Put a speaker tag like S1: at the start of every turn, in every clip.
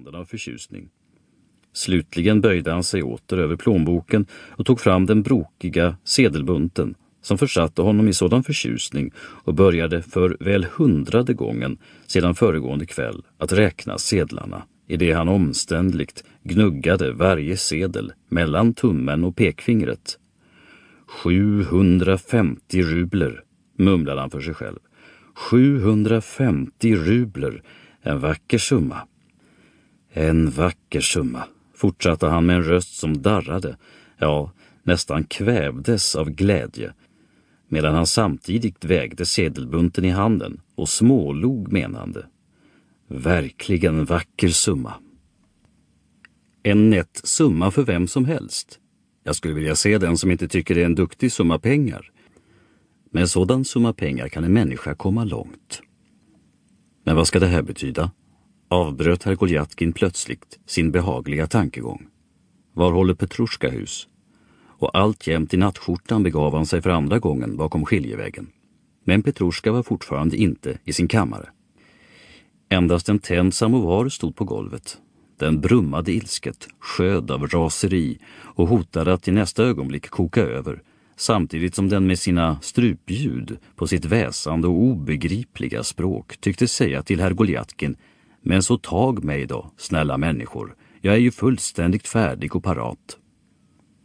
S1: händerna av förtjusning. Slutligen böjde han sig åter över plånboken och tog fram den brokiga sedelbunten som försatte honom i sådan förtjusning och började för väl hundrade gången sedan föregående kväll att räkna sedlarna i det han omständligt gnuggade varje sedel mellan tummen och pekfingret. 750 rubler, mumlade han för sig själv. 750 rubler, en vacker summa. En vacker summa, fortsatte han med en röst som darrade, ja, nästan kvävdes av glädje, medan han samtidigt vägde sedelbunten i handen och smålog menande. Verkligen vacker summa. En nätt summa för vem som helst. Jag skulle vilja se den som inte tycker det är en duktig summa pengar. Med en sådan summa pengar kan en människa komma långt. Men vad ska det här betyda? Avbröt herr Goljatkin plötsligt sin behagliga tankegång. Var håller Petrushka hus? Och alltjämt i nattskjortan begav han sig för andra gången bakom skiljeväggen. Men Petrushka var fortfarande inte i sin kammare. Endast en tänd samovar stod på golvet. Den brummade ilsket, sköd av raseri och hotade att i nästa ögonblick koka över samtidigt som den med sina strupljud på sitt väsande och obegripliga språk tyckte säga till herr Goljatkin men så tag mig då, snälla människor. Jag är ju fullständigt färdig och parat.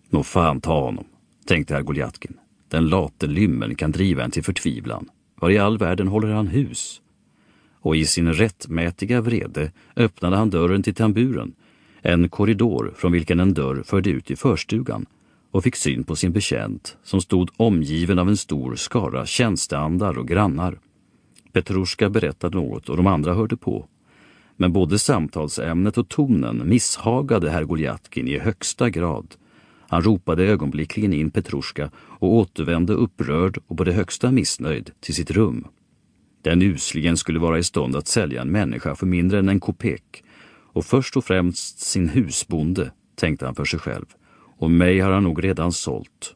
S1: Nå fan ta honom, tänkte herr Goljatkin. Den late lymmen kan driva en till förtvivlan. Var i all världen håller han hus? och i sin rättmätiga vrede öppnade han dörren till tamburen, en korridor från vilken en dörr förde ut i förstugan och fick syn på sin betjänt som stod omgiven av en stor skara tjänsteandar och grannar. Petruska berättade något och de andra hörde på. Men både samtalsämnet och tonen misshagade herr Goljatkin i högsta grad. Han ropade ögonblickligen in Petruska och återvände upprörd och på det högsta missnöjd till sitt rum. Den usligen skulle vara i stånd att sälja en människa för mindre än en kopek. Och först och främst sin husbonde, tänkte han för sig själv. Och mig har han nog redan sålt.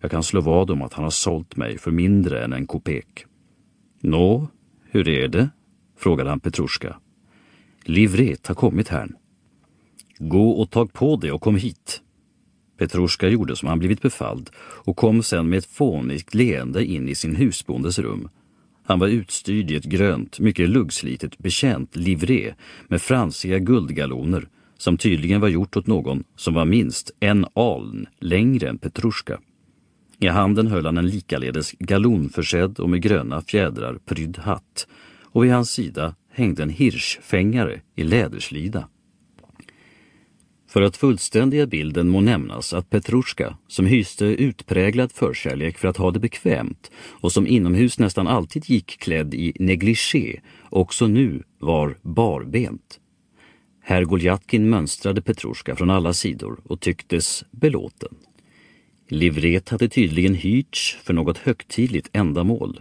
S1: Jag kan slå vad om att han har sålt mig för mindre än en kopek. Nå, hur är det? frågade han Petruska. Livret har kommit här. Gå och tag på det och kom hit. Petruska gjorde som han blivit befalld och kom sen med ett fånigt leende in i sin husbondes rum han var utstyrd i ett grönt, mycket luggslitet bekänt livré med fransiga guldgaloner som tydligen var gjort åt någon som var minst en aln längre än Petrushka. I handen höll han en likaledes galonförsedd och med gröna fjädrar prydd hatt och vid hans sida hängde en hirschfängare i läderslida. För att fullständiga bilden må nämnas att Petrushka, som hyste utpräglad förkärlek för att ha det bekvämt och som inomhus nästan alltid gick klädd i negligé, också nu var barbent. Herr Goljatkin mönstrade Petrushka från alla sidor och tycktes belåten. Livret hade tydligen hyrts för något högtidligt ändamål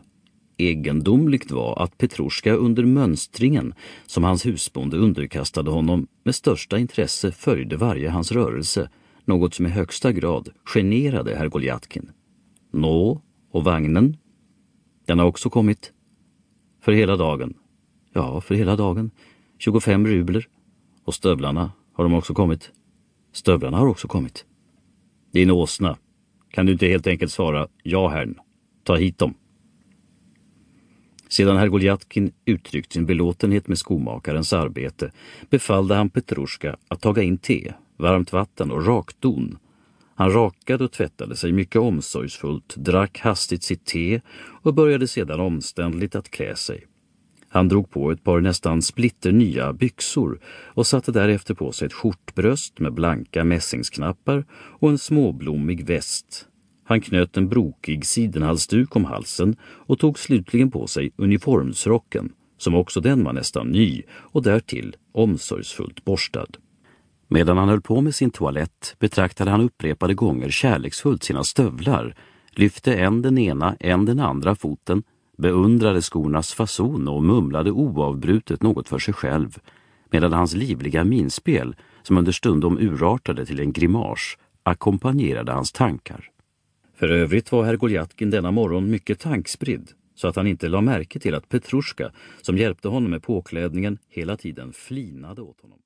S1: Egendomligt var att Petruska under mönstringen, som hans husbonde underkastade honom, med största intresse följde varje hans rörelse, något som i högsta grad generade herr Goljatkin. Nå, och vagnen? Den har också kommit. För hela dagen. Ja, för hela dagen. 25 rubler. Och stövlarna, har de också kommit? Stövlarna har också kommit. Din åsna, kan du inte helt enkelt svara ja, herrn? Ta hit dem. Sedan herr Goljatkin uttryckt sin belåtenhet med skomakarens arbete befallde han Petrushka att taga in te, varmt vatten och rakdon. Han rakade och tvättade sig mycket omsorgsfullt, drack hastigt sitt te och började sedan omständligt att klä sig. Han drog på ett par nästan splitternya byxor och satte därefter på sig ett skjortbröst med blanka mässingsknappar och en småblommig väst han knöt en brokig sidenhalsduk om halsen och tog slutligen på sig uniformsrocken, som också den var nästan ny och därtill omsorgsfullt borstad. Medan han höll på med sin toalett betraktade han upprepade gånger kärleksfullt sina stövlar, lyfte en den ena, en den andra foten, beundrade skornas fason och mumlade oavbrutet något för sig själv, medan hans livliga minspel, som understundom urartade till en grimas, ackompanjerade hans tankar. För övrigt var herr Goljatkin denna morgon mycket tankspridd så att han inte la märke till att Petrushka, som hjälpte honom med påklädningen, hela tiden flinade åt honom.